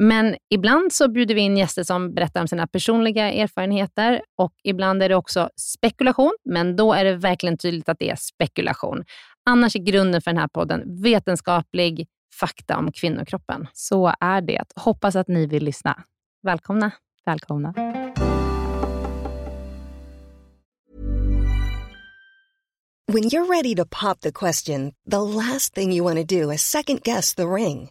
Men ibland så bjuder vi in gäster som berättar om sina personliga erfarenheter och ibland är det också spekulation, men då är det verkligen tydligt att det är spekulation. Annars är grunden för den här podden vetenskaplig fakta om kvinnokroppen. Så är det. Hoppas att ni vill lyssna. Välkomna. Välkomna. When you're ready to pop the question, the last thing you want to do is second guess the ring.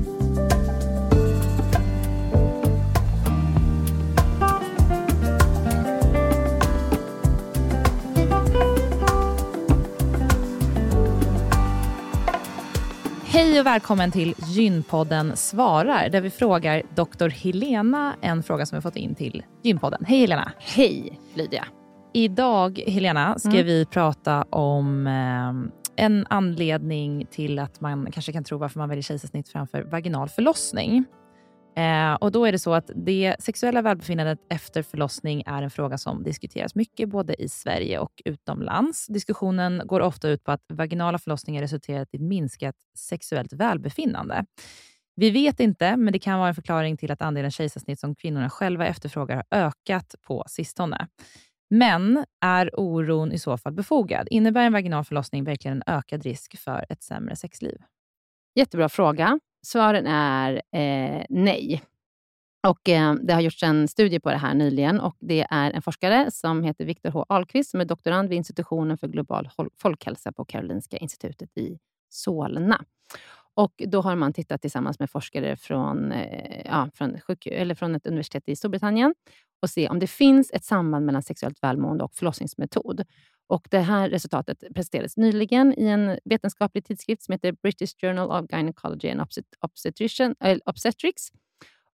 Hej och välkommen till Gynpodden svarar, där vi frågar doktor Helena en fråga som vi fått in till Gynpodden. Hej Helena! Hej Lydia! Idag, Helena, ska mm. vi prata om eh, en anledning till att man kanske kan tro varför man väljer kejsarsnitt framför vaginal förlossning. Eh, och Då är det så att det sexuella välbefinnandet efter förlossning är en fråga som diskuteras mycket både i Sverige och utomlands. Diskussionen går ofta ut på att vaginala förlossningar resulterat i minskat sexuellt välbefinnande. Vi vet inte, men det kan vara en förklaring till att andelen kejsarsnitt som kvinnorna själva efterfrågar har ökat på sistone. Men är oron i så fall befogad? Innebär en vaginal förlossning verkligen en ökad risk för ett sämre sexliv? Jättebra fråga. Svaren är eh, nej. Och eh, Det har gjorts en studie på det här nyligen och det är en forskare som heter Viktor H. Ahlqvist som är doktorand vid institutionen för global folkhälsa på Karolinska institutet i Solna. Och Då har man tittat tillsammans med forskare från, eh, ja, från, eller från ett universitet i Storbritannien och se om det finns ett samband mellan sexuellt välmående och förlossningsmetod. Och det här resultatet presenterades nyligen i en vetenskaplig tidskrift som heter British Journal of Gynecology and Obstetrics.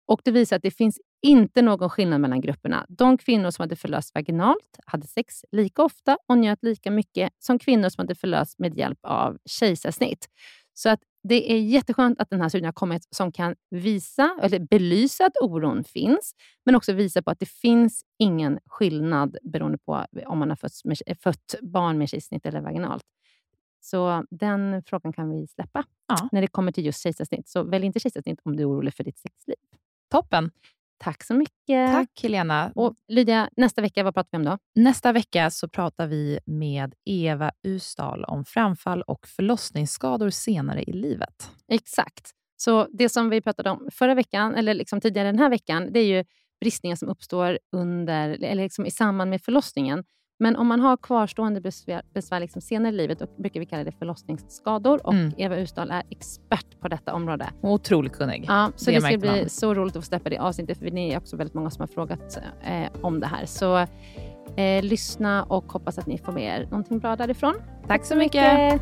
Och det visar att det finns inte någon skillnad mellan grupperna. De kvinnor som hade förlöst vaginalt hade sex lika ofta och njöt lika mycket som kvinnor som hade förlöst med hjälp av kejsarsnitt. Så att det är jätteskönt att den här studien har kommit som kan visa, eller belysa att oron finns, men också visa på att det finns ingen skillnad beroende på om man har fötts med, fött barn med kejsarsnitt eller vaginalt. Så den frågan kan vi släppa Ja. när det kommer till just kejsarsnitt. Så välj inte kejsarsnitt om du är orolig för ditt sexliv. Toppen. Tack så mycket. Tack Helena. Och Lydia, nästa vecka, vad pratar vi om då? Nästa vecka så pratar vi med Eva Usdal om framfall och förlossningsskador senare i livet. Exakt. Så det som vi pratade om förra veckan, eller liksom tidigare den här veckan, det är ju bristningar som uppstår under, eller liksom i samband med förlossningen. Men om man har kvarstående besvär, besvär liksom senare i livet, då brukar vi kalla det förlossningsskador. Och Mm. Eva Usdal är expert på detta område. Otroligt kunnig. Ja, så Det det, ska bli man. så roligt att få släppa det avsnittet, för ni är också väldigt många som har frågat eh, om det här. Så eh, lyssna och hoppas att ni får med er någonting bra därifrån. Tack så mycket.